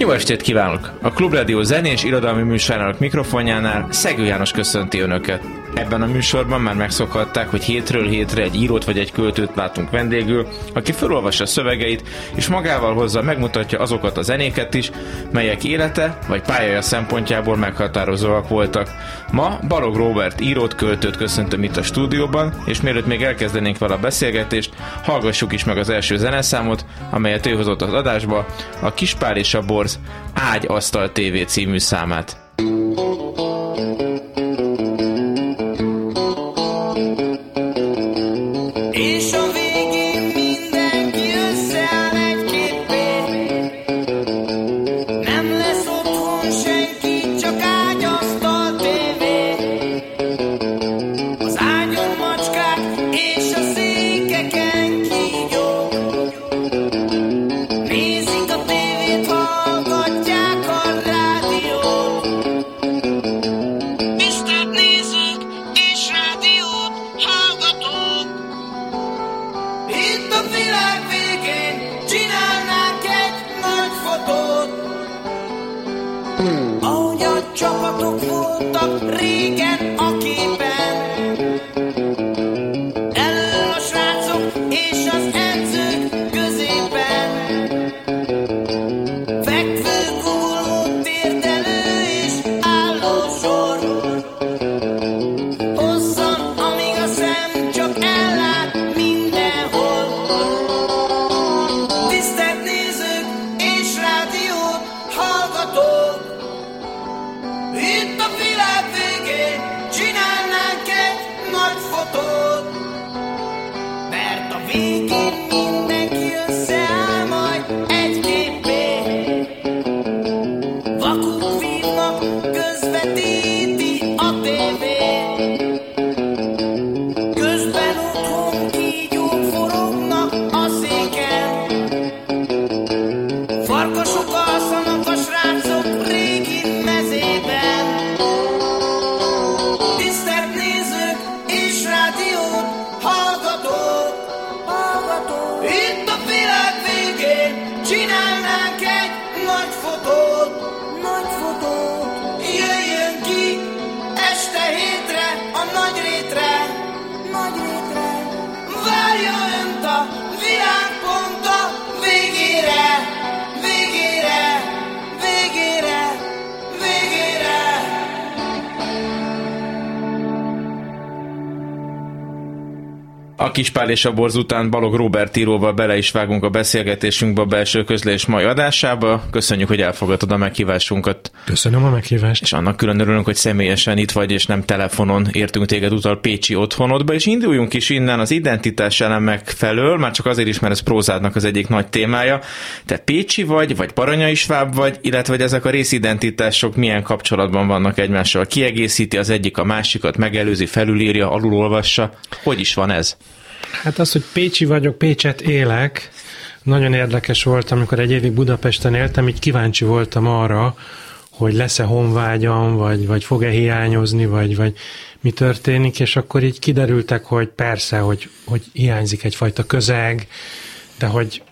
Jó estét kívánok! A Klubrádió zenés irodalmi műsorának mikrofonjánál Szegő János köszönti Önöket. Ebben a műsorban már megszokhatták, hogy hétről hétre egy írót vagy egy költőt látunk vendégül, aki felolvassa szövegeit, és magával hozza megmutatja azokat a zenéket is, melyek élete vagy pályája szempontjából meghatározóak voltak. Ma Balog Robert írót, költőt köszöntöm itt a stúdióban, és mielőtt még elkezdenénk vele a beszélgetést, hallgassuk is meg az első zeneszámot, amelyet ő hozott az adásba, a Kispár és a Borz Ágy Asztal TV című számát. Csapatok voltak régen A Kispál és a Borz után Balog Robert íróval bele is vágunk a beszélgetésünkbe a belső közlés mai adásába. Köszönjük, hogy elfogadtad a meghívásunkat, Köszönöm a meghívást. és annak külön örülünk, hogy személyesen itt vagy, és nem telefonon értünk téged utal Pécsi otthonodba, és induljunk is innen az identitás elemek felől, már csak azért is, mert ez prózádnak az egyik nagy témája. Te Pécsi vagy, vagy Baranyai Sváb vagy, illetve hogy ezek a részidentitások milyen kapcsolatban vannak egymással? Kiegészíti az egyik a másikat, megelőzi, felülírja, alulolvassa? Hogy is van ez? Hát az, hogy Pécsi vagyok, Pécset élek, nagyon érdekes volt, amikor egy évig Budapesten éltem, így kíváncsi voltam arra, hogy lesz-e honvágyam, vagy, vagy fog-e hiányozni, vagy, vagy mi történik, és akkor így kiderültek, hogy persze, hogy, hogy hiányzik egyfajta közeg, de hogy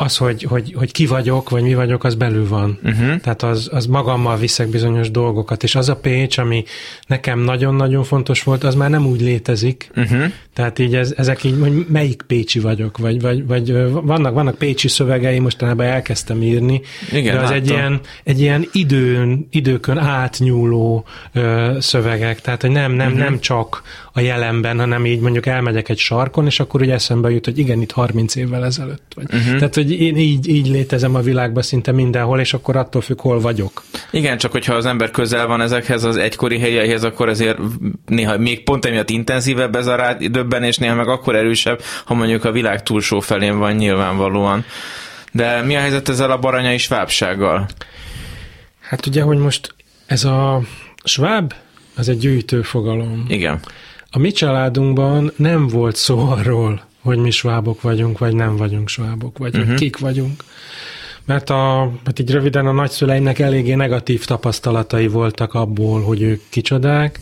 az, hogy, hogy, hogy ki vagyok, vagy mi vagyok, az belül van. Uh-huh. Tehát az, az magammal viszek bizonyos dolgokat, és az a Pécs, ami nekem nagyon-nagyon fontos volt, az már nem úgy létezik. Uh-huh. Tehát így ez, ezek így, hogy melyik Pécsi vagyok, vagy, vagy, vagy vannak, vannak Pécsi szövegei, mostanában elkezdtem írni, Igen, de az egy ilyen, egy ilyen időn, időkön átnyúló ö, szövegek, tehát hogy nem, nem, uh-huh. nem csak a jelenben, hanem így mondjuk elmegyek egy sarkon, és akkor ugye eszembe jut, hogy igen, itt 30 évvel ezelőtt vagy. Uh-huh. Tehát, hogy én így, így létezem a világban szinte mindenhol, és akkor attól függ, hol vagyok. Igen, csak hogyha az ember közel van ezekhez az egykori helyeihez, akkor azért néha még pont emiatt intenzívebb ez a rádöbbenés, néha meg akkor erősebb, ha mondjuk a világ túlsó felén van nyilvánvalóan. De mi a helyzet ezzel a baranyai svábsággal? Hát ugye, hogy most ez a sváb, az egy gyűjtő fogalom. Igen. A mi családunkban nem volt szó arról, hogy mi svábok vagyunk, vagy nem vagyunk svábok, vagy uh-huh. kik vagyunk. Mert a, hát így röviden a nagyszüleimnek eléggé negatív tapasztalatai voltak abból, hogy ők kicsodák,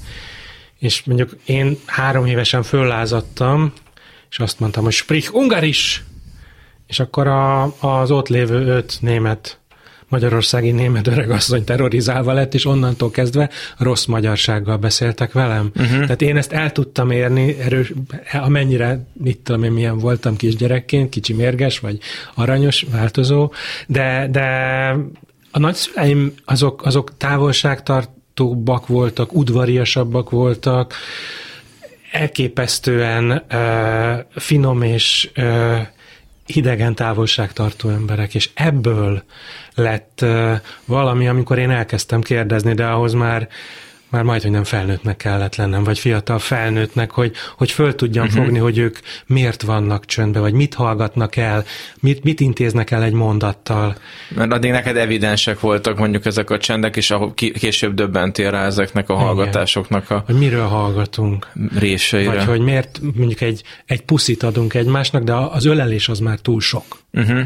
és mondjuk én három évesen föllázadtam, és azt mondtam, hogy sprich ungaris! És akkor a, az ott lévő öt német magyarországi német öregasszony terrorizálva lett, és onnantól kezdve rossz magyarsággal beszéltek velem. Uh-huh. Tehát én ezt el tudtam érni, erős, amennyire, mit tudom én, milyen voltam kisgyerekként, kicsi mérges, vagy aranyos, változó, de, de a nagyszüleim azok, azok távolságtartóbbak voltak, udvariasabbak voltak, elképesztően uh, finom és uh, hidegen távolságtartó emberek, és ebből lett valami, amikor én elkezdtem kérdezni, de ahhoz már már majd, hogy nem felnőttnek kellett lennem, vagy fiatal felnőttnek, hogy, hogy föl tudjam uh-huh. fogni, hogy ők miért vannak csöndbe, vagy mit hallgatnak el, mit, mit intéznek el egy mondattal. Mert addig neked evidensek voltak mondjuk ezek a csendek, és ahol később döbbentél rá ezeknek a hallgatásoknak a Hogy miről hallgatunk. Réseire. Vagy hogy miért mondjuk egy, egy puszit adunk egymásnak, de az ölelés az már túl sok. Uh-huh.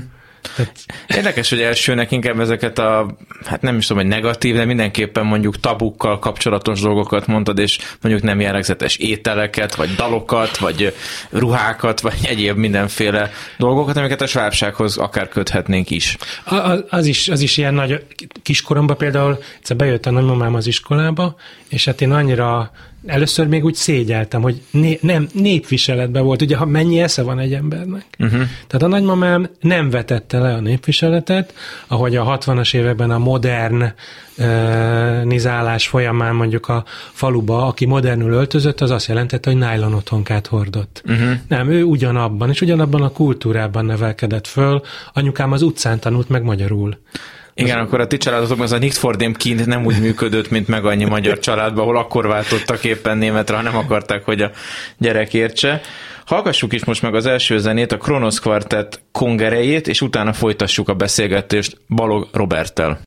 Tehát... Érdekes, hogy elsőnek inkább ezeket a, hát nem is tudom, hogy negatív, de mindenképpen mondjuk tabukkal kapcsolatos dolgokat mondtad, és mondjuk nem jellegzetes ételeket, vagy dalokat, vagy ruhákat, vagy egyéb mindenféle dolgokat, amiket a svábsághoz akár köthetnénk is. A, az, is az is ilyen nagy, kiskoromban például egyszer bejött a nagymamám az iskolába, és hát én annyira először még úgy szégyeltem, hogy né, nem, népviseletben volt. Ugye, ha mennyi esze van egy embernek? Uh-huh. Tehát a nagymamám nem vetette le a népviseletet, ahogy a 60-as években a modern nizálás folyamán mondjuk a faluba, aki modernül öltözött, az azt jelentette, hogy nylon otthonkát hordott. Uh-huh. Nem, ő ugyanabban, és ugyanabban a kultúrában nevelkedett föl. Anyukám az utcán tanult meg magyarul. Igen, akkor a ti családotokban az a Nick for them kint nem úgy működött, mint meg annyi magyar családban, ahol akkor váltottak éppen németre, ha nem akarták, hogy a gyerek értse. Hallgassuk is most meg az első zenét, a Kronos Quartet kongerejét, és utána folytassuk a beszélgetést Balog Roberttel.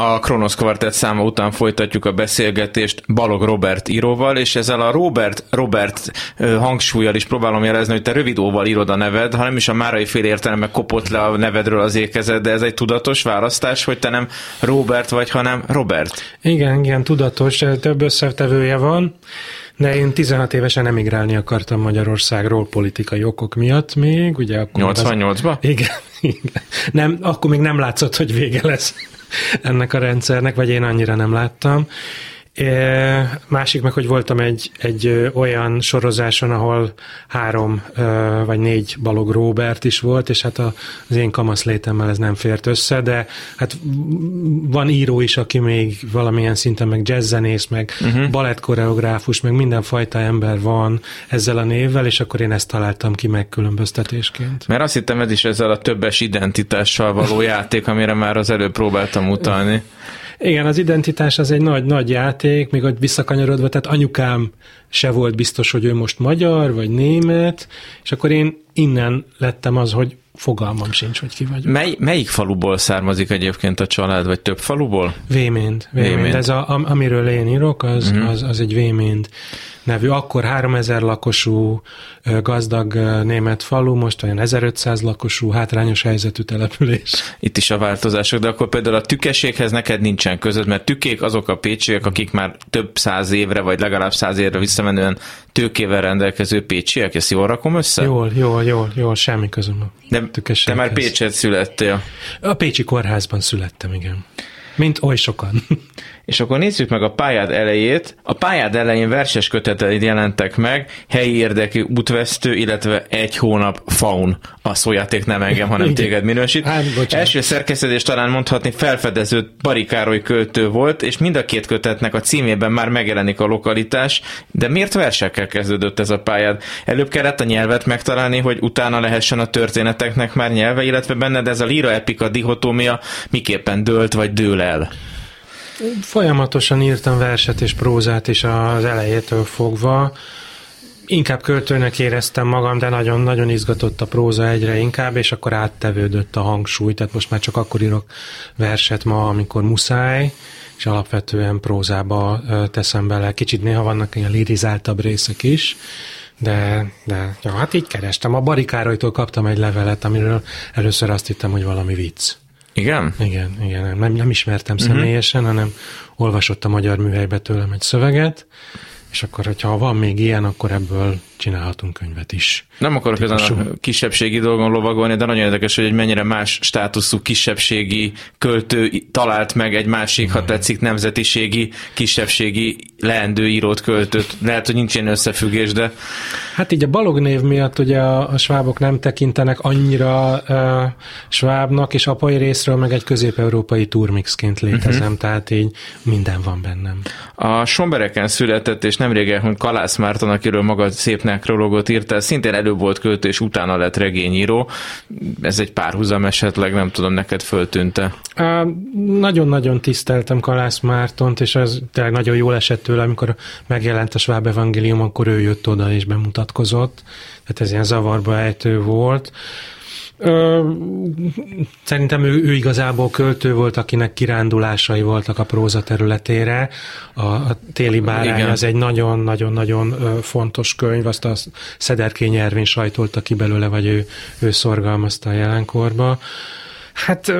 A Kronos Quartet száma után folytatjuk a beszélgetést Balog Robert íróval, és ezzel a Robert, Robert hangsúlyjal is próbálom jelezni, hogy te rövid óval írod a neved, ha nem is a márai fél értelemben kopott le a nevedről az ékezet, de ez egy tudatos választás, hogy te nem Robert vagy, hanem Robert. Igen, igen, tudatos, több összetevője van, de én 16 évesen emigrálni akartam Magyarországról politikai okok miatt még, ugye akkor... 88-ba? Az... Igen, igen. Nem, akkor még nem látszott, hogy vége lesz ennek a rendszernek, vagy én annyira nem láttam. Másik meg, hogy voltam egy, egy olyan sorozáson, ahol három vagy négy Balog Róbert is volt, és hát az én kamasz létemmel ez nem fért össze, de hát van író is, aki még valamilyen szinten meg jazzzenész, meg uh-huh. balettkoreográfus, meg mindenfajta ember van ezzel a névvel, és akkor én ezt találtam ki megkülönböztetésként. Mert azt hittem, ez is ezzel a többes identitással való játék, amire már az előbb próbáltam utalni. Igen, az identitás az egy nagy, nagy játék, még hogy visszakanyarodva, tehát anyukám se volt biztos, hogy ő most magyar, vagy német, és akkor én innen lettem az, hogy fogalmam sincs, hogy ki vagyok. Mely, melyik faluból származik egyébként a család, vagy több faluból? Véménd. Véménd. Véménd. Ez a, amiről én írok, az, uh-huh. az, az egy Véménd nevű, akkor 3000 lakosú gazdag német falu, most olyan 1500 lakosú, hátrányos helyzetű település. Itt is a változások, de akkor például a tükeséghez neked nincsen között, mert tükék azok a pécsiek, akik már több száz évre, vagy legalább száz évre visszamenően tőkével rendelkező pécsiek, ezt jól rakom össze? Jól, jól, jól, jól, semmi közöm De te már Pécset születtél. A Pécsi kórházban születtem, igen. Mint oly sokan. És akkor nézzük meg a pályád elejét. A pályád elején verses köteteid jelentek meg, helyi érdekű útvesztő, illetve egy hónap faun. A szójáték nem engem, hanem téged minősít. Hát, Első szerkesztedés talán mondhatni felfedező Barikároly költő volt, és mind a két kötetnek a címében már megjelenik a lokalitás, de miért versekkel kezdődött ez a pályád? Előbb kellett a nyelvet megtalálni, hogy utána lehessen a történeteknek már nyelve, illetve benned ez a líra epika dihotómia miképpen dőlt vagy dől el? Folyamatosan írtam verset és prózát is az elejétől fogva. Inkább költőnek éreztem magam, de nagyon-nagyon izgatott a próza egyre inkább, és akkor áttevődött a hangsúly, tehát most már csak akkor írok verset ma, amikor muszáj, és alapvetően prózába teszem bele. Kicsit néha vannak ilyen lirizáltabb részek is, de, de ja, hát így kerestem. A Barikárolytól kaptam egy levelet, amiről először azt hittem, hogy valami vicc. Igen? Igen, igen. Nem, nem ismertem uh-huh. személyesen, hanem olvasott a magyar műhelybe tőlem egy szöveget, és akkor, hogyha van még ilyen, akkor ebből csinálhatunk könyvet is. Nem akarok ezen a kisebbségi dolgon lovagolni, de nagyon érdekes, hogy egy mennyire más státuszú kisebbségi költő talált meg egy másik, ha tetszik, nemzetiségi, kisebbségi leendő írót költött. Lehet, hogy nincs ilyen összefüggés, de... Hát így a Balog név miatt ugye a, a svábok nem tekintenek annyira uh, svábnak, és apai részről meg egy közép-európai turmixként létezem, uh-huh. tehát így minden van bennem. A Sombereken született, és nemrég elhunyt Kalász Márton, akiről maga szép nekrológot írta, szintén előbb volt költő, és utána lett regényíró. Ez egy párhuzam esetleg, nem tudom, neked föltűnte. Nagyon-nagyon tiszteltem Kalász Mártont, és ez tényleg nagyon jól esett tőle, amikor megjelent a Schwab Evangélium, akkor ő jött oda és bemutatkozott. Tehát ez ilyen zavarba ejtő volt. Ö, szerintem ő, ő igazából költő volt, akinek kirándulásai voltak a próza területére. A, a Téli Bárány Igen. az egy nagyon-nagyon-nagyon fontos könyv, azt a Szederkény Ervin sajtolta ki belőle, vagy ő, ő szorgalmazta a jelenkorba. Hát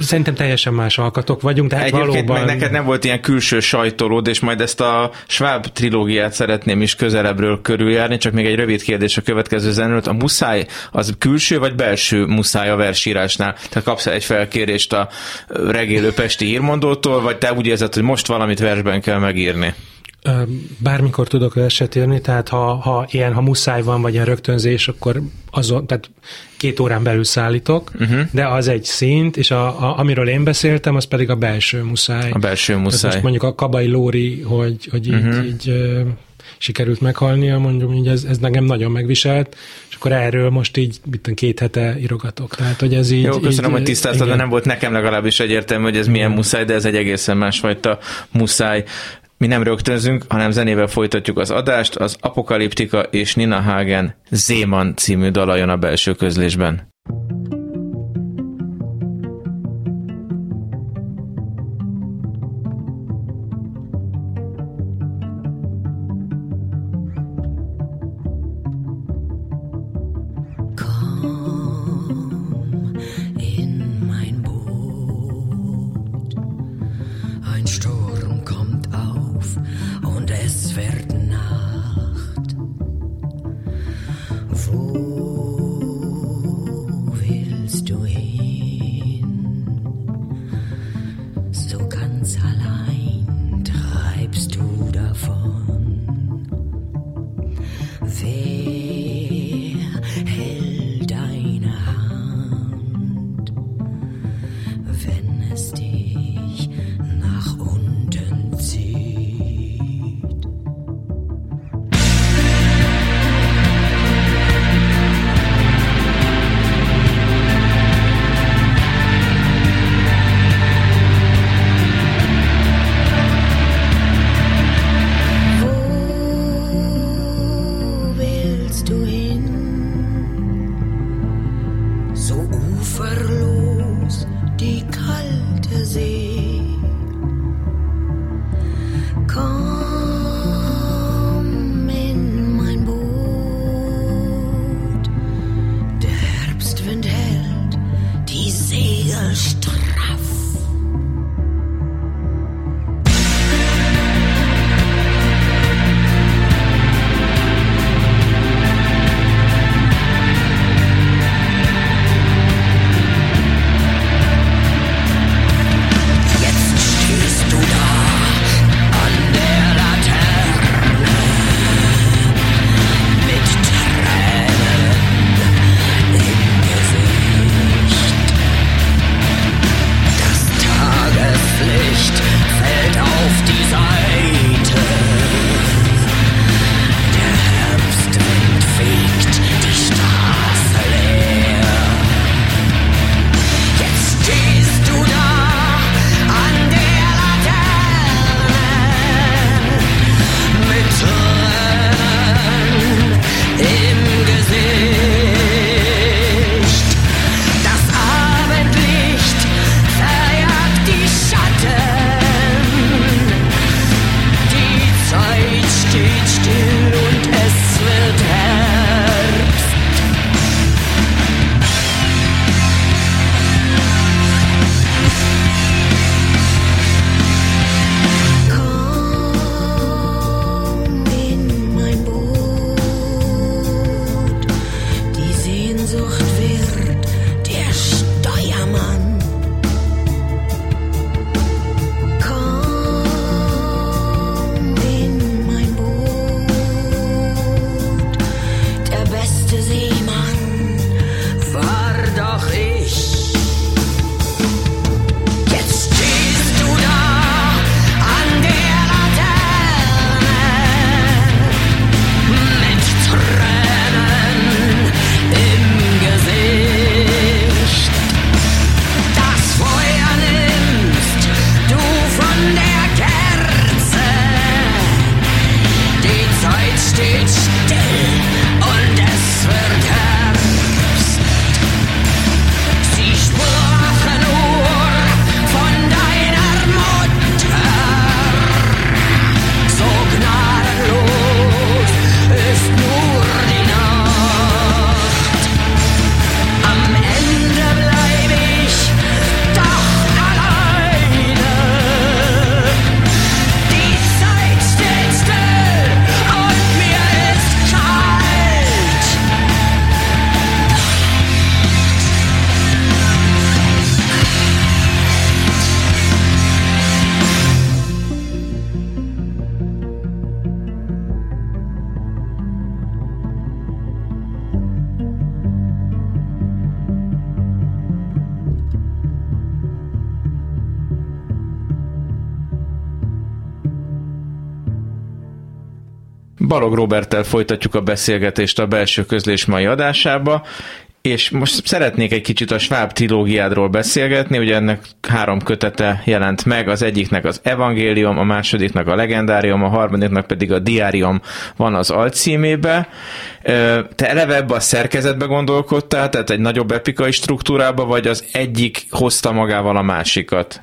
szerintem teljesen más alkatok vagyunk, de hát Egyébként valóban... meg neked nem volt ilyen külső sajtolód, és majd ezt a Schwab trilógiát szeretném is közelebbről körüljárni, csak még egy rövid kérdés a következő zenőt. A muszáj az külső vagy belső muszáj a versírásnál? Tehát kapsz egy felkérést a regélő pesti írmondótól, vagy te úgy érzed, hogy most valamit versben kell megírni? Bármikor tudok verset írni, tehát ha, ha ilyen, ha muszáj van, vagy ilyen rögtönzés, akkor azon, tehát két órán belül szállítok, uh-huh. de az egy szint, és a, a, amiről én beszéltem, az pedig a belső muszáj. A belső muszáj. Tehát most mondjuk a Kabai Lóri, hogy, hogy így, uh-huh. így uh, sikerült meghalnia, mondjuk így ez, ez nekem nagyon megviselt, és akkor erről most így mit két hete írogatok. Tehát, hogy ez így... Jó, köszönöm, így, hogy tisztáztad, de nem volt nekem legalábbis egyértelmű, hogy ez milyen muszáj, de ez egy egészen másfajta muszáj. Mi nem rögtönzünk, hanem zenével folytatjuk az adást. Az Apokaliptika és Nina Hagen Zéman című dala jön a belső közlésben. Balog Roberttel folytatjuk a beszélgetést a belső közlés mai adásába, és most szeretnék egy kicsit a Schwab trilógiádról beszélgetni, ugye ennek három kötete jelent meg, az egyiknek az Evangélium, a másodiknak a Legendárium, a harmadiknak pedig a Diárium van az alcímébe. Te eleve ebbe a szerkezetbe gondolkodtál, tehát egy nagyobb epikai struktúrába, vagy az egyik hozta magával a másikat?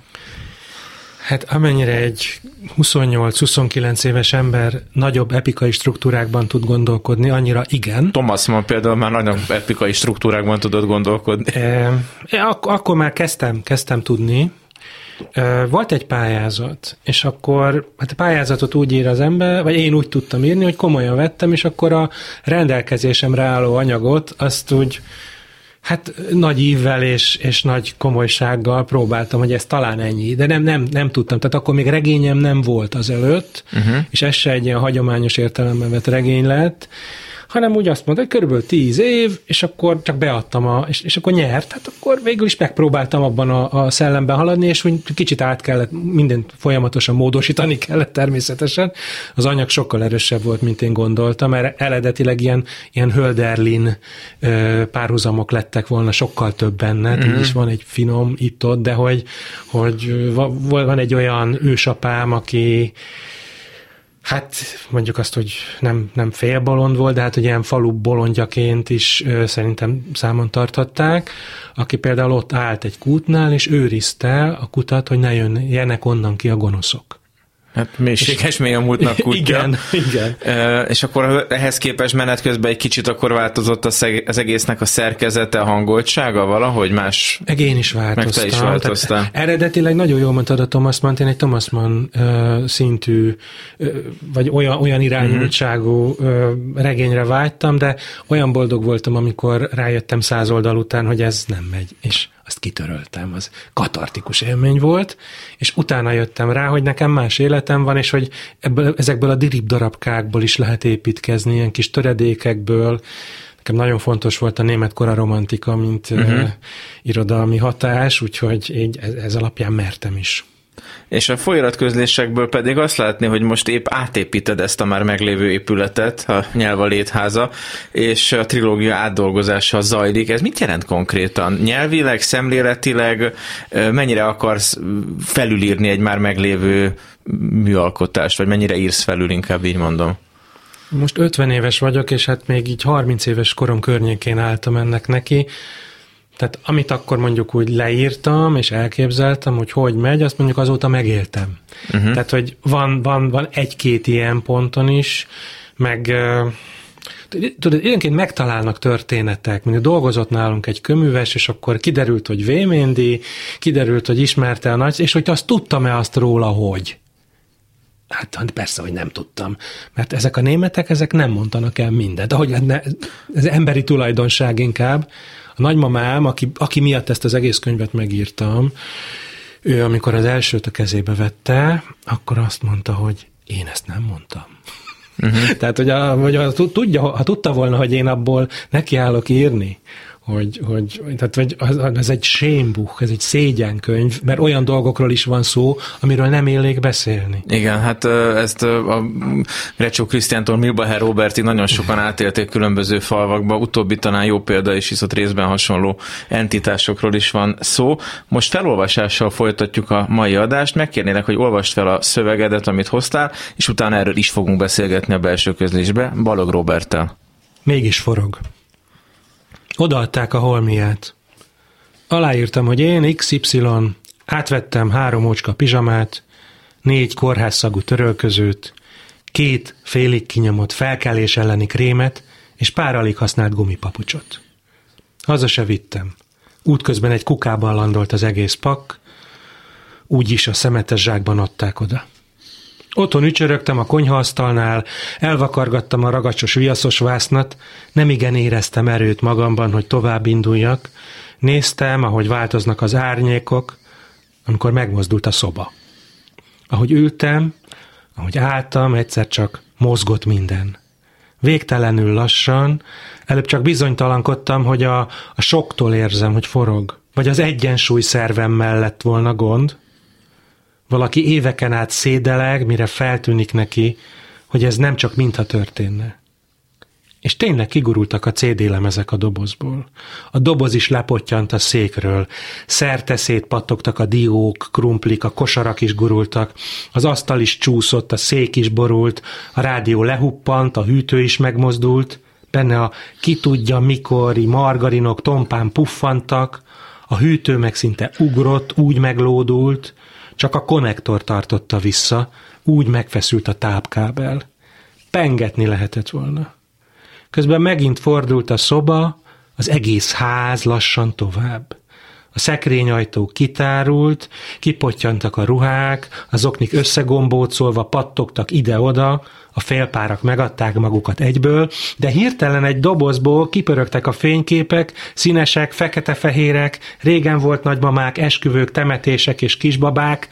Hát amennyire egy 28-29 éves ember nagyobb epikai struktúrákban tud gondolkodni, annyira igen. Thomas Mann például már nagyobb epikai struktúrákban tudott gondolkodni. E, ak- akkor már kezdtem, kezdtem tudni. E, volt egy pályázat, és akkor hát a pályázatot úgy ír az ember, vagy én úgy tudtam írni, hogy komolyan vettem, és akkor a rendelkezésemre álló anyagot azt úgy Hát nagy ívvel és, és nagy komolysággal próbáltam, hogy ez talán ennyi, de nem, nem, nem tudtam. Tehát akkor még regényem nem volt az előtt, uh-huh. és ez se egy ilyen hagyományos értelemben vett regény lett, hanem úgy azt mondta, hogy körülbelül tíz év, és akkor csak beadtam, a, és, és akkor nyert, hát akkor végül is megpróbáltam abban a, a szellemben haladni, és úgy kicsit át kellett, mindent folyamatosan módosítani kellett természetesen. Az anyag sokkal erősebb volt, mint én gondoltam, mert eredetileg ilyen, ilyen Hölderlin párhuzamok lettek volna sokkal több benne, mm-hmm. így is van egy finom itt-ott, de hogy, hogy van egy olyan ősapám, aki Hát mondjuk azt, hogy nem, nem félbolond volt, de hát hogy ilyen falu bolondjaként is ö, szerintem számon tarthatták, aki például ott állt egy kútnál, és őrizte a kutat, hogy ne jönjenek onnan ki a gonoszok. Hát mélységes mély a múltnak kutya. Igen, igen. E, és akkor ehhez képest menet közben egy kicsit akkor változott az egésznek a szerkezete, a hangoltsága valahogy más? Meg én is változtam. Meg te is változtál. eredetileg nagyon jól mondtad a Thomas Mann, én egy Thomas Mann szintű, vagy olyan, olyan irányultságú uh, regényre vágytam, de olyan boldog voltam, amikor rájöttem száz oldal után, hogy ez nem megy. És azt kitöröltem, az katartikus élmény volt, és utána jöttem rá, hogy nekem más életem van, és hogy ebből, ezekből a dirib darabkákból is lehet építkezni, ilyen kis töredékekből, nekem nagyon fontos volt a német kora romantika, mint uh-huh. uh, irodalmi hatás, úgyhogy így ez, ez alapján mertem is. És a folyiratközlésekből pedig azt látni, hogy most épp átépíted ezt a már meglévő épületet, a nyelv a létháza, és a trilógia átdolgozása zajlik. Ez mit jelent konkrétan? Nyelvileg, szemléletileg, mennyire akarsz felülírni egy már meglévő műalkotást, vagy mennyire írsz felül, inkább így mondom? Most 50 éves vagyok, és hát még így 30 éves korom környékén álltam ennek neki. Tehát amit akkor mondjuk úgy leírtam, és elképzeltem, hogy hogy megy, azt mondjuk azóta megéltem. Uh-huh. Tehát, hogy van, van, van egy-két ilyen ponton is, meg tudod, időnként megtalálnak történetek, mondjuk dolgozott nálunk egy köműves, és akkor kiderült, hogy Véméndi, kiderült, hogy ismerte a nagy, és hogy azt tudtam-e azt róla, hogy. Hát, hát persze, hogy nem tudtam. Mert ezek a németek, ezek nem mondanak el mindent. Ahogy ez emberi tulajdonság inkább, a nagymamám, aki, aki miatt ezt az egész könyvet megírtam, ő amikor az elsőt a kezébe vette, akkor azt mondta, hogy én ezt nem mondtam. Uh-huh. Tehát, hogy, a, hogy a, tudja, ha tudta volna, hogy én abból nekiállok írni, hogy, hogy tehát, hogy ez egy sémbuch, ez egy szégyenkönyv, mert olyan dolgokról is van szó, amiről nem élék beszélni. Igen, hát ezt a Recsó Krisztiántól Milbaher Roberti nagyon sokan átélték különböző falvakba, utóbbi talán jó példa is, hisz ott részben hasonló entitásokról is van szó. Most felolvasással folytatjuk a mai adást, megkérnélek, hogy olvast fel a szövegedet, amit hoztál, és utána erről is fogunk beszélgetni a belső közlésbe, Balog Roberttel. Mégis forog. Odaadták a holmiát. Aláírtam, hogy én XY átvettem három ócska pizsamát, négy kórházszagú törölközőt, két félig kinyomott felkelés elleni krémet és pár alig használt gumipapucsot. Haza se vittem. Útközben egy kukában landolt az egész pak, úgyis a szemetes zsákban adták oda. Otthon ücsörögtem a konyhaasztalnál, elvakargattam a ragacsos viaszos vásznat, nem igen éreztem erőt magamban, hogy tovább induljak. Néztem, ahogy változnak az árnyékok, amikor megmozdult a szoba. Ahogy ültem, ahogy álltam, egyszer csak mozgott minden. Végtelenül lassan, előbb csak bizonytalankodtam, hogy a, a soktól érzem, hogy forog, vagy az egyensúly szervem mellett volna gond, valaki éveken át szédeleg, mire feltűnik neki, hogy ez nem csak mintha történne. És tényleg kigurultak a CD lemezek a dobozból. A doboz is lepottyant a székről. Szerte szétpattogtak a diók, krumplik, a kosarak is gurultak, az asztal is csúszott, a szék is borult, a rádió lehuppant, a hűtő is megmozdult, benne a ki tudja mikori margarinok tompán puffantak, a hűtő meg szinte ugrott, úgy meglódult, csak a konnektor tartotta vissza, úgy megfeszült a tápkábel. Pengetni lehetett volna. Közben megint fordult a szoba, az egész ház lassan tovább. A szekrényajtó kitárult, kipottyantak a ruhák, az oknik összegombócolva pattogtak ide-oda, a félpárak megadták magukat egyből, de hirtelen egy dobozból kipörögtek a fényképek, színesek, fekete-fehérek, régen volt nagymamák, esküvők, temetések és kisbabák,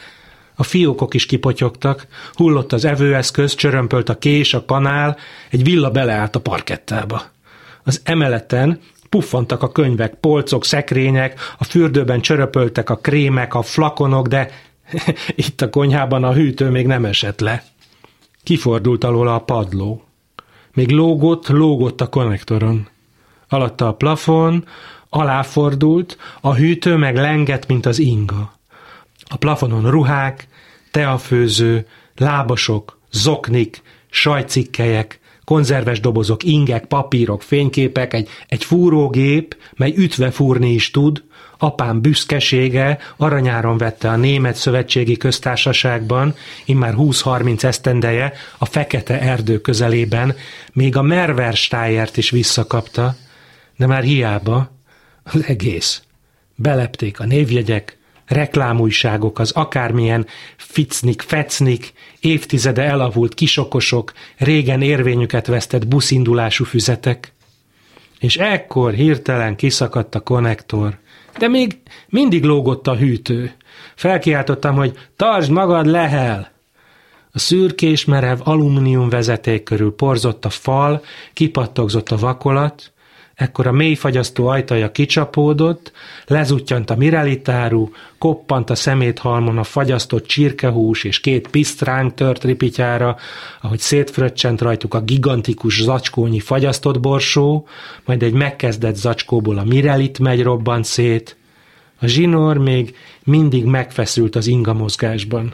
a fiókok is kipotyogtak, hullott az evőeszköz, csörömpölt a kés, a kanál, egy villa beleállt a parkettába. Az emeleten puffantak a könyvek, polcok, szekrények, a fürdőben csöröpöltek a krémek, a flakonok, de itt a konyhában a hűtő még nem esett le. Kifordult alól a padló. Még lógott, lógott a konnektoron. Alatta a plafon, aláfordult, a hűtő meg lengett, mint az inga. A plafonon ruhák, teafőző, lábasok, zoknik, sajcikkelyek, konzerves dobozok, ingek, papírok, fényképek, egy, egy fúrógép, mely ütve fúrni is tud, apám büszkesége aranyáron vette a Német Szövetségi Köztársaságban, immár 20-30 esztendeje, a Fekete Erdő közelében, még a Merverstájert is visszakapta, de már hiába az egész. Belepték a névjegyek, reklámújságok, az akármilyen ficnik, fecnik, évtizede elavult kisokosok, régen érvényüket vesztett buszindulású füzetek. És ekkor hirtelen kiszakadt a konnektor, de még mindig lógott a hűtő. Felkiáltottam, hogy tartsd magad lehel! A szürkés merev alumínium vezeték körül porzott a fal, kipattogzott a vakolat, Ekkor a mélyfagyasztó ajtaja kicsapódott, lezuttyant a mirelitáru, koppant a szeméthalmon a fagyasztott csirkehús és két pisztránk tört ripityára, ahogy szétfröccsent rajtuk a gigantikus zacskónyi fagyasztott borsó, majd egy megkezdett zacskóból a mirelit megy robbant szét. A zsinór még mindig megfeszült az inga mozgásban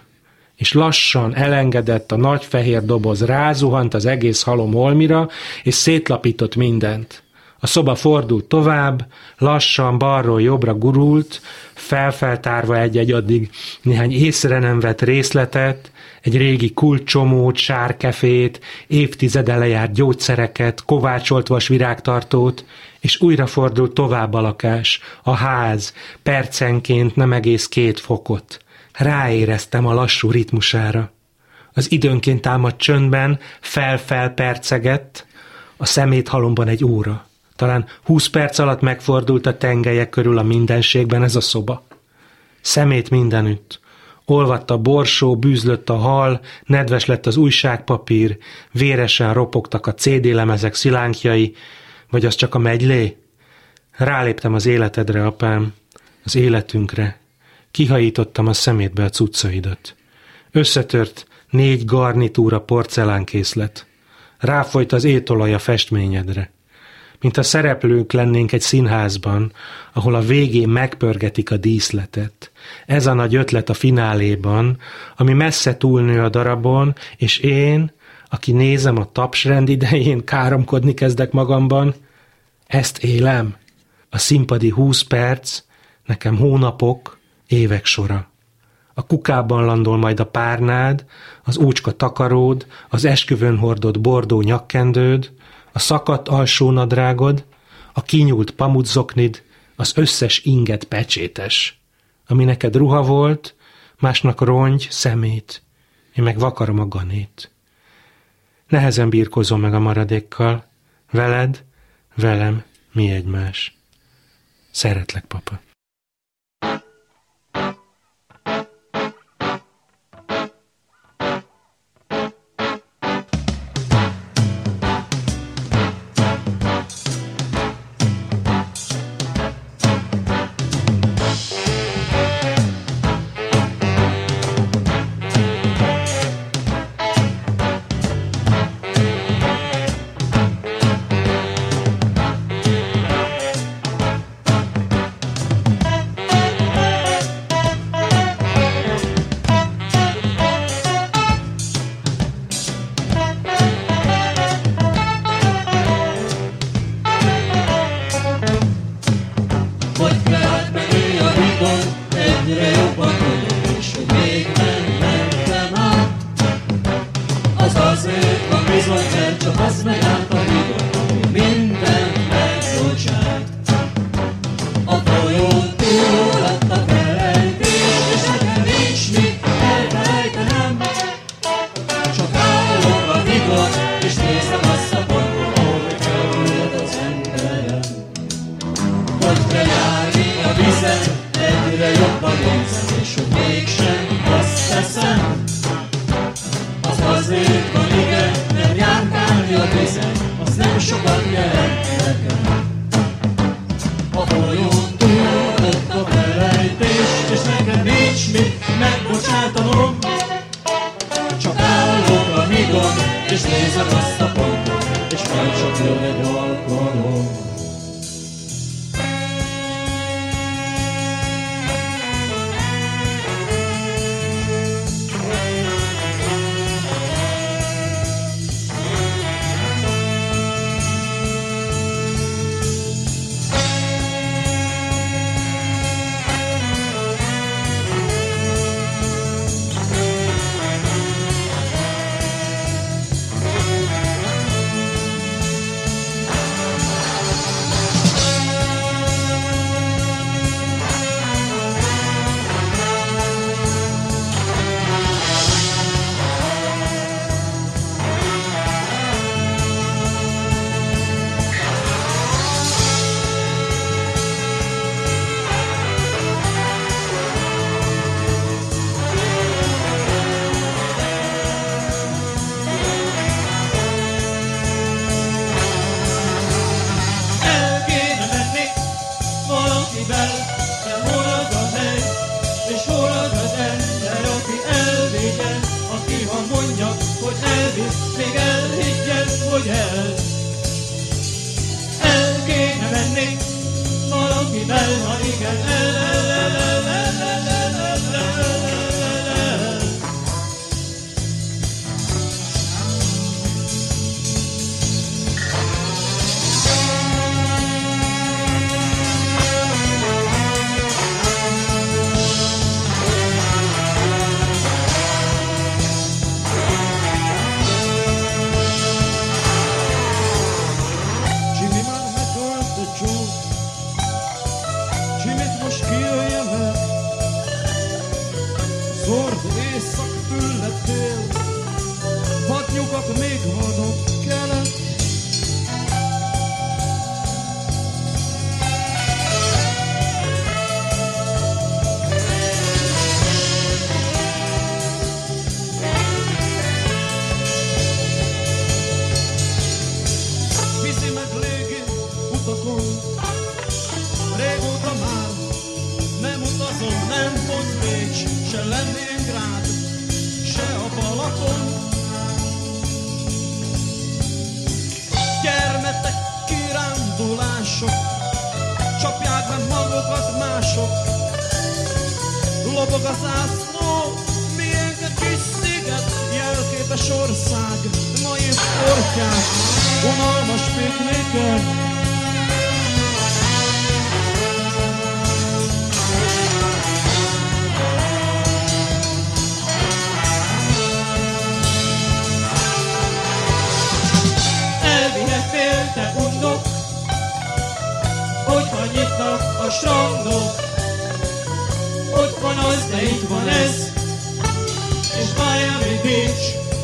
és lassan elengedett a nagy fehér doboz, rázuhant az egész halom holmira, és szétlapított mindent. A szoba fordult tovább, lassan balról jobbra gurult, felfeltárva egy-egy addig néhány észre nem vett részletet, egy régi kulcsomót, sárkefét, évtizede lejárt gyógyszereket, kovácsolt vas virágtartót, és újra fordult tovább a lakás, a ház, percenként nem egész két fokot. Ráéreztem a lassú ritmusára. Az időnként támadt csöndben fel-fel percegett, a szemét halomban egy óra. Talán húsz perc alatt megfordult a tengelyek körül a mindenségben ez a szoba. Szemét mindenütt. Olvadt a borsó, bűzlött a hal, nedves lett az újságpapír, véresen ropogtak a CD lemezek szilánkjai, vagy az csak a megylé? Ráléptem az életedre, apám, az életünkre. Kihajítottam a szemétbe a cuccaidat. Összetört négy garnitúra porcelánkészlet. Ráfolyt az étolaj a festményedre mint a szereplők lennénk egy színházban, ahol a végén megpörgetik a díszletet. Ez a nagy ötlet a fináléban, ami messze túlnő a darabon, és én, aki nézem a tapsrend idején, káromkodni kezdek magamban, ezt élem. A színpadi húsz perc, nekem hónapok, évek sora. A kukában landol majd a párnád, az úcska takaród, az esküvőn hordott bordó nyakkendőd, a szakadt alsó nadrágod, a kinyúlt pamutzoknid, az összes inget pecsétes. Ami neked ruha volt, másnak rongy, szemét, én meg vakarom a ganét. Nehezen birkozom meg a maradékkal, veled, velem, mi egymás. Szeretlek, papa. Tolong.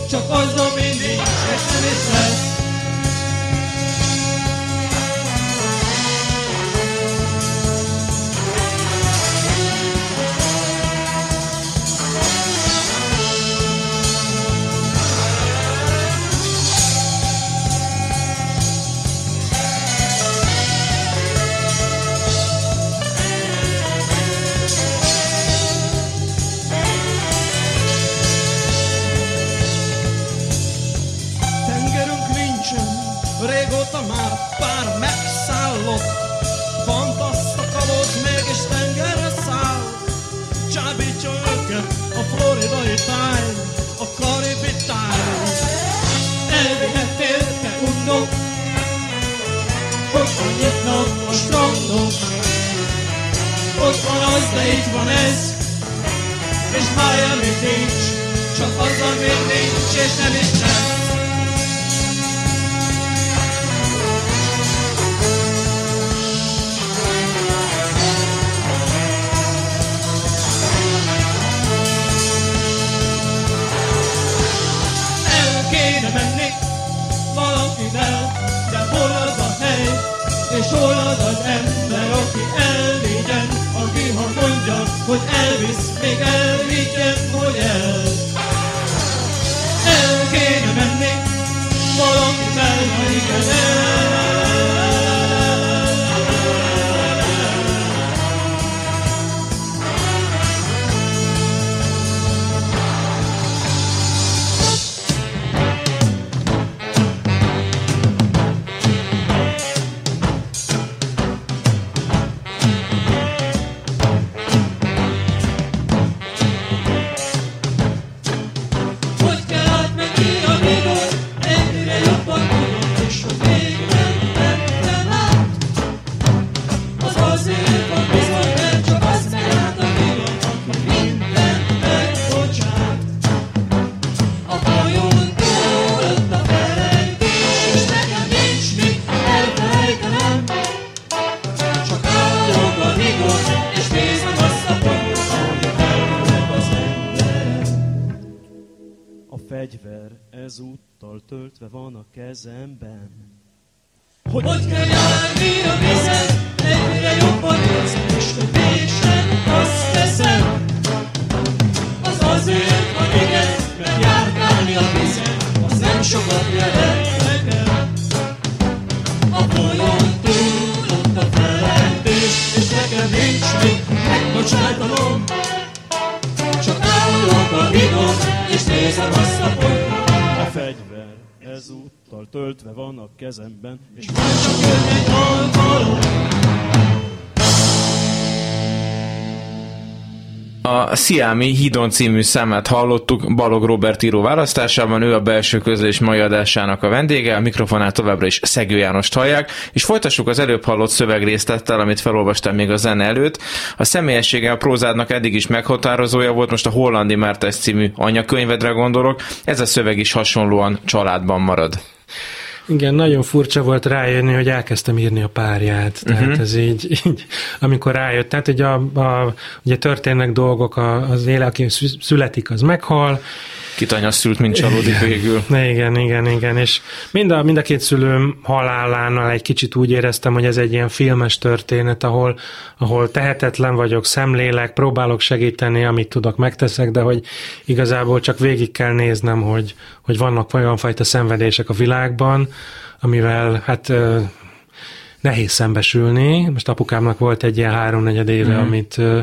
Csak az, ami nincs, és nem is lesz. Kezemben, és már csak jön. A Sziámi Hídon című számát hallottuk Balog Robert író választásában, ő a belső közlés mai adásának a vendége, a mikrofonát továbbra is Szegő Jánost hallják, és folytassuk az előbb hallott szövegrészlettel, amit felolvastam még a zene előtt. A személyessége a prózádnak eddig is meghatározója volt, most a Hollandi Mártes című anyakönyvedre gondolok, ez a szöveg is hasonlóan családban marad. Igen, nagyon furcsa volt rájönni, hogy elkezdtem írni a párját. Tehát uh-huh. ez így, így, amikor rájött. Tehát ugye, a, a, ugye történnek dolgok, a, az élet, aki születik, az meghal. Kit anya szült, mint csalódik végül. Igen, igen, igen. És mind a, mind a két szülőm halálánál egy kicsit úgy éreztem, hogy ez egy ilyen filmes történet, ahol, ahol tehetetlen vagyok, szemlélek, próbálok segíteni, amit tudok, megteszek, de hogy igazából csak végig kell néznem, hogy, hogy vannak olyan fajta szenvedések a világban, amivel hát nehéz szembesülni. Most apukámnak volt egy ilyen háromnegyed éve, mm. amit uh,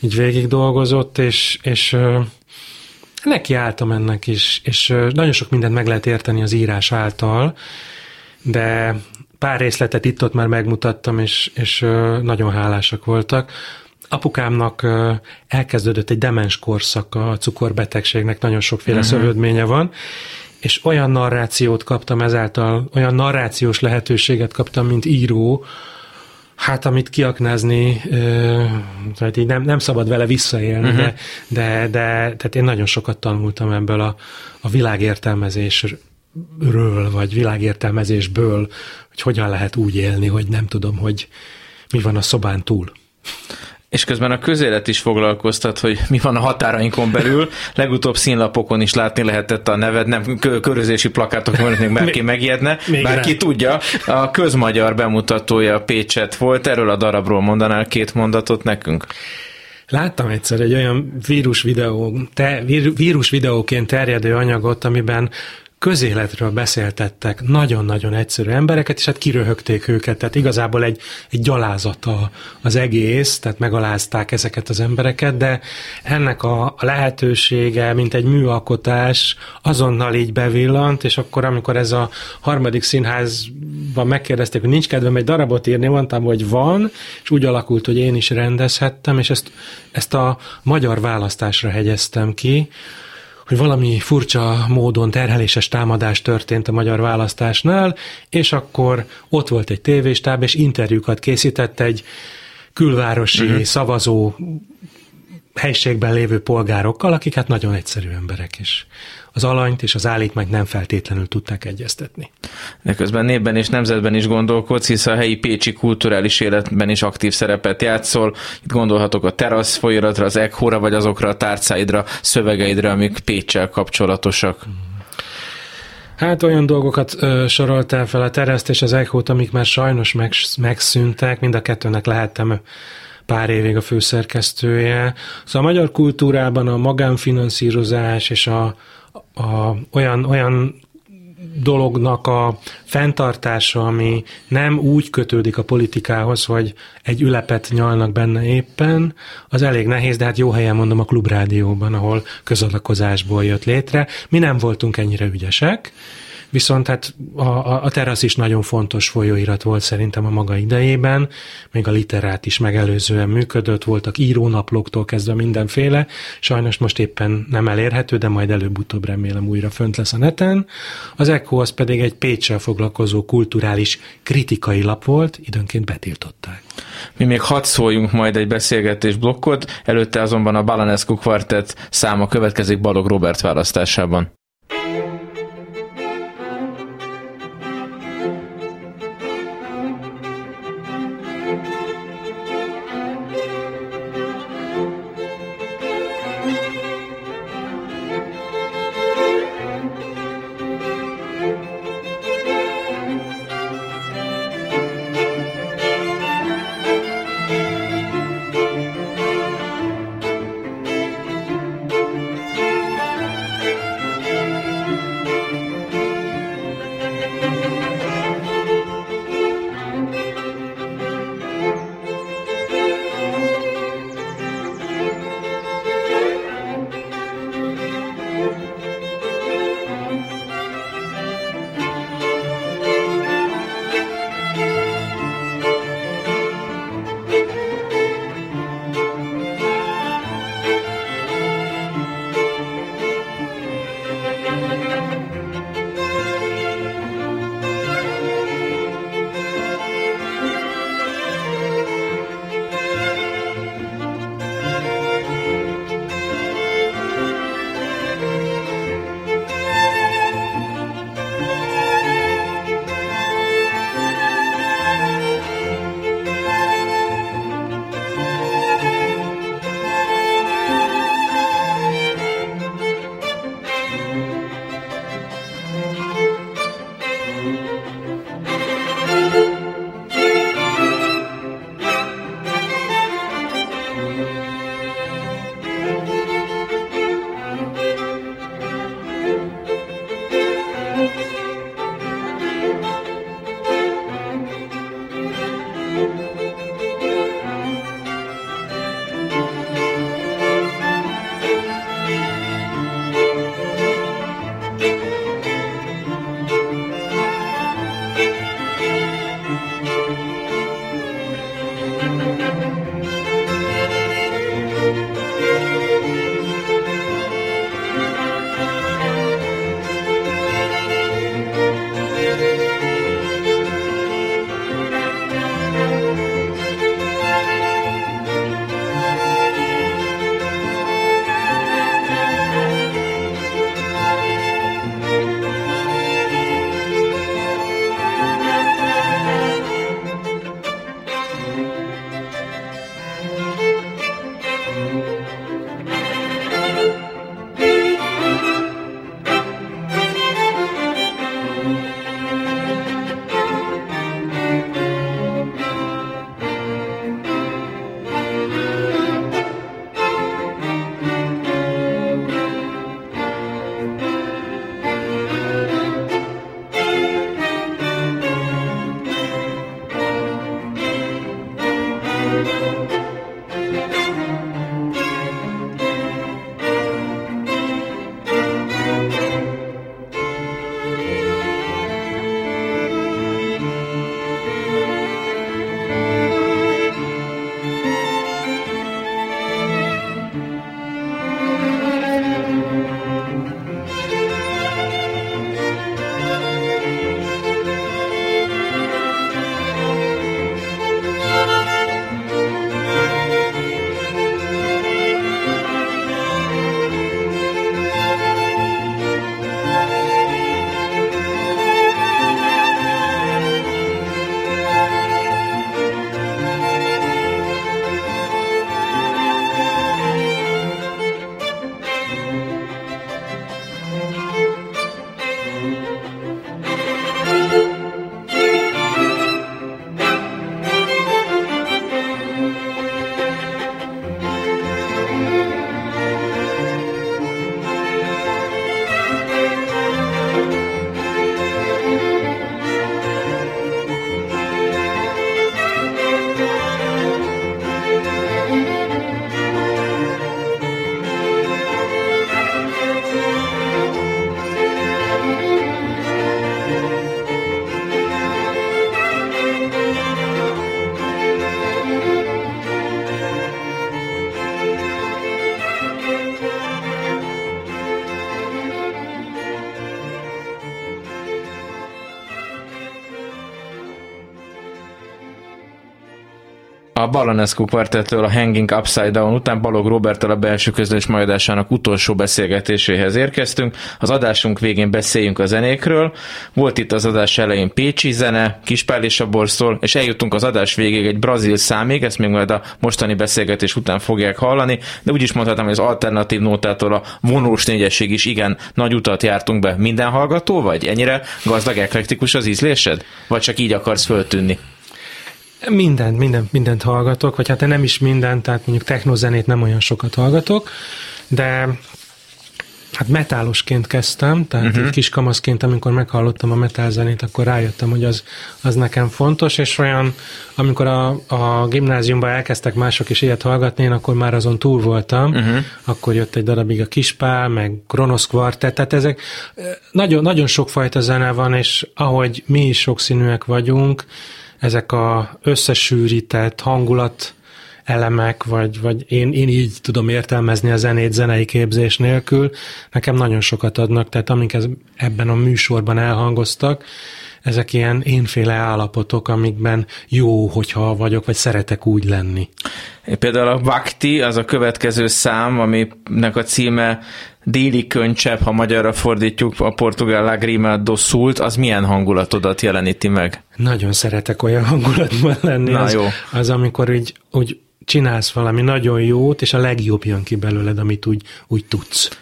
így végig dolgozott, és, és uh, neki álltam ennek is, és nagyon sok mindent meg lehet érteni az írás által, de pár részletet itt-ott már megmutattam, és, és nagyon hálásak voltak. Apukámnak elkezdődött egy demens korszaka a cukorbetegségnek, nagyon sokféle uh-huh. szövődménye van, és olyan narrációt kaptam ezáltal, olyan narrációs lehetőséget kaptam, mint író, hát amit kiaknázni, tehát így nem, nem szabad vele visszaélni, uh-huh. de, de, de tehát én nagyon sokat tanultam ebből a, a világértelmezésről, vagy világértelmezésből, hogy hogyan lehet úgy élni, hogy nem tudom, hogy mi van a szobán túl. És közben a közélet is foglalkoztat, hogy mi van a határainkon belül. Legutóbb színlapokon is látni lehetett a neved, nem körözési plakátok, mert még bárki megijedne. Bárki rá. tudja, a közmagyar bemutatója Pécset volt, erről a darabról mondanál két mondatot nekünk? Láttam egyszer egy olyan vírus videó, te, vírus videóként terjedő anyagot, amiben közéletről beszéltettek nagyon-nagyon egyszerű embereket, és hát kiröhögték őket, tehát igazából egy, egy gyalázata az egész, tehát megalázták ezeket az embereket, de ennek a, a lehetősége, mint egy műalkotás azonnal így bevillant, és akkor, amikor ez a harmadik színházban megkérdezték, hogy nincs kedvem egy darabot írni, mondtam, hogy van, és úgy alakult, hogy én is rendezhettem, és ezt, ezt a magyar választásra hegyeztem ki, hogy valami furcsa módon terheléses támadás történt a magyar választásnál, és akkor ott volt egy tévéstáb, és interjúkat készített egy külvárosi uh-huh. szavazó helységben lévő polgárokkal, akik hát nagyon egyszerű emberek is az alanyt és az állítmányt nem feltétlenül tudták egyeztetni. De közben népben és nemzetben is gondolkodsz, hisz a helyi pécsi kulturális életben is aktív szerepet játszol. Itt gondolhatok a terasz folyaratra, az ekhóra, vagy azokra a tárcáidra, szövegeidre, amik Pécsel kapcsolatosak. Hát olyan dolgokat ö, soroltál fel a tereszt és az echót, amik már sajnos meg, megszűntek, mind a kettőnek lehettem pár évig a főszerkesztője. Szóval a magyar kultúrában a magánfinanszírozás és a, a, olyan, olyan dolognak a fenntartása, ami nem úgy kötődik a politikához, hogy egy ülepet nyalnak benne éppen, az elég nehéz, de hát jó helyen mondom a klubrádióban, ahol közadakozásból jött létre. Mi nem voltunk ennyire ügyesek, Viszont hát a, a, terasz is nagyon fontos folyóirat volt szerintem a maga idejében, még a literát is megelőzően működött, voltak írónaplóktól kezdve mindenféle, sajnos most éppen nem elérhető, de majd előbb-utóbb remélem újra fönt lesz a neten. Az Echo az pedig egy Pécsel foglalkozó kulturális kritikai lap volt, időnként betiltották. Mi még hadd szóljunk majd egy beszélgetés blokkot, előtte azonban a Balanescu kvartett száma következik Balog Robert választásában. Balanescu kvartettől a Hanging Upside Down után Balog Roberttel a belső közlés majdásának utolsó beszélgetéséhez érkeztünk. Az adásunk végén beszéljünk a zenékről. Volt itt az adás elején Pécsi zene, Kispál és a borszól, és eljutunk az adás végéig egy brazil számig, ezt még majd a mostani beszélgetés után fogják hallani, de úgy is mondhatom, hogy az alternatív nótától a vonós négyesség is igen nagy utat jártunk be. Minden hallgató vagy? Ennyire gazdag, eklektikus az ízlésed? Vagy csak így akarsz föltűnni? Mindent, mindent, mindent hallgatok, vagy hát nem is mindent, tehát mondjuk technozenét nem olyan sokat hallgatok, de hát metálosként kezdtem, tehát uh-huh. kis kamaszként, amikor meghallottam a metál zenét, akkor rájöttem, hogy az, az nekem fontos, és olyan, amikor a, a gimnáziumban elkezdtek mások is ilyet hallgatni, én akkor már azon túl voltam, uh-huh. akkor jött egy darabig a Kispál, meg Kronosz Quartet, tehát ezek nagyon, nagyon sokfajta zene van, és ahogy mi is sokszínűek vagyunk, ezek a összesűrített hangulat elemek, vagy, vagy én, én így tudom értelmezni a zenét zenei képzés nélkül, nekem nagyon sokat adnak, tehát amik ez, ebben a műsorban elhangoztak, ezek ilyen énféle állapotok, amikben jó, hogyha vagyok, vagy szeretek úgy lenni. Például a Vakti, az a következő szám, aminek a címe déli könycsepp, ha magyarra fordítjuk, a portugál Lagrima do Sult, az milyen hangulatodat jeleníti meg? Nagyon szeretek olyan hangulatban lenni. Na az, jó. az, amikor úgy, úgy csinálsz valami nagyon jót, és a legjobb jön ki belőled, amit úgy, úgy tudsz.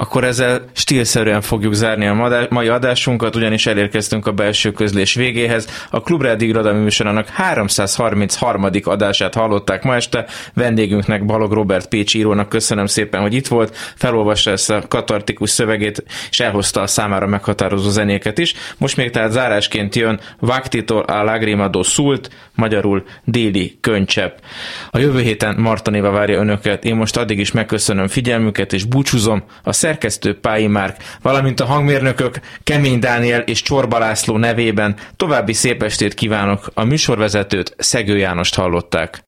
Akkor ezzel stílszerűen fogjuk zárni a mai adásunkat, ugyanis elérkeztünk a belső közlés végéhez. A Klubrádi Irodalmi Műsorának 333. adását hallották ma este. Vendégünknek Balog Robert Pécs írónak köszönöm szépen, hogy itt volt, felolvassa ezt a katartikus szövegét, és elhozta a számára meghatározó zenéket is. Most még tehát zárásként jön Vaktitól a Lagrima do magyarul déli könycsepp. A jövő héten Martanéva várja önöket, én most addig is megköszönöm figyelmüket, és búcsúzom a szerkesztő Pályi Márk, valamint a hangmérnökök Kemény Dániel és Csorba László nevében további szép estét kívánok. A műsorvezetőt Szegő Jánost hallották.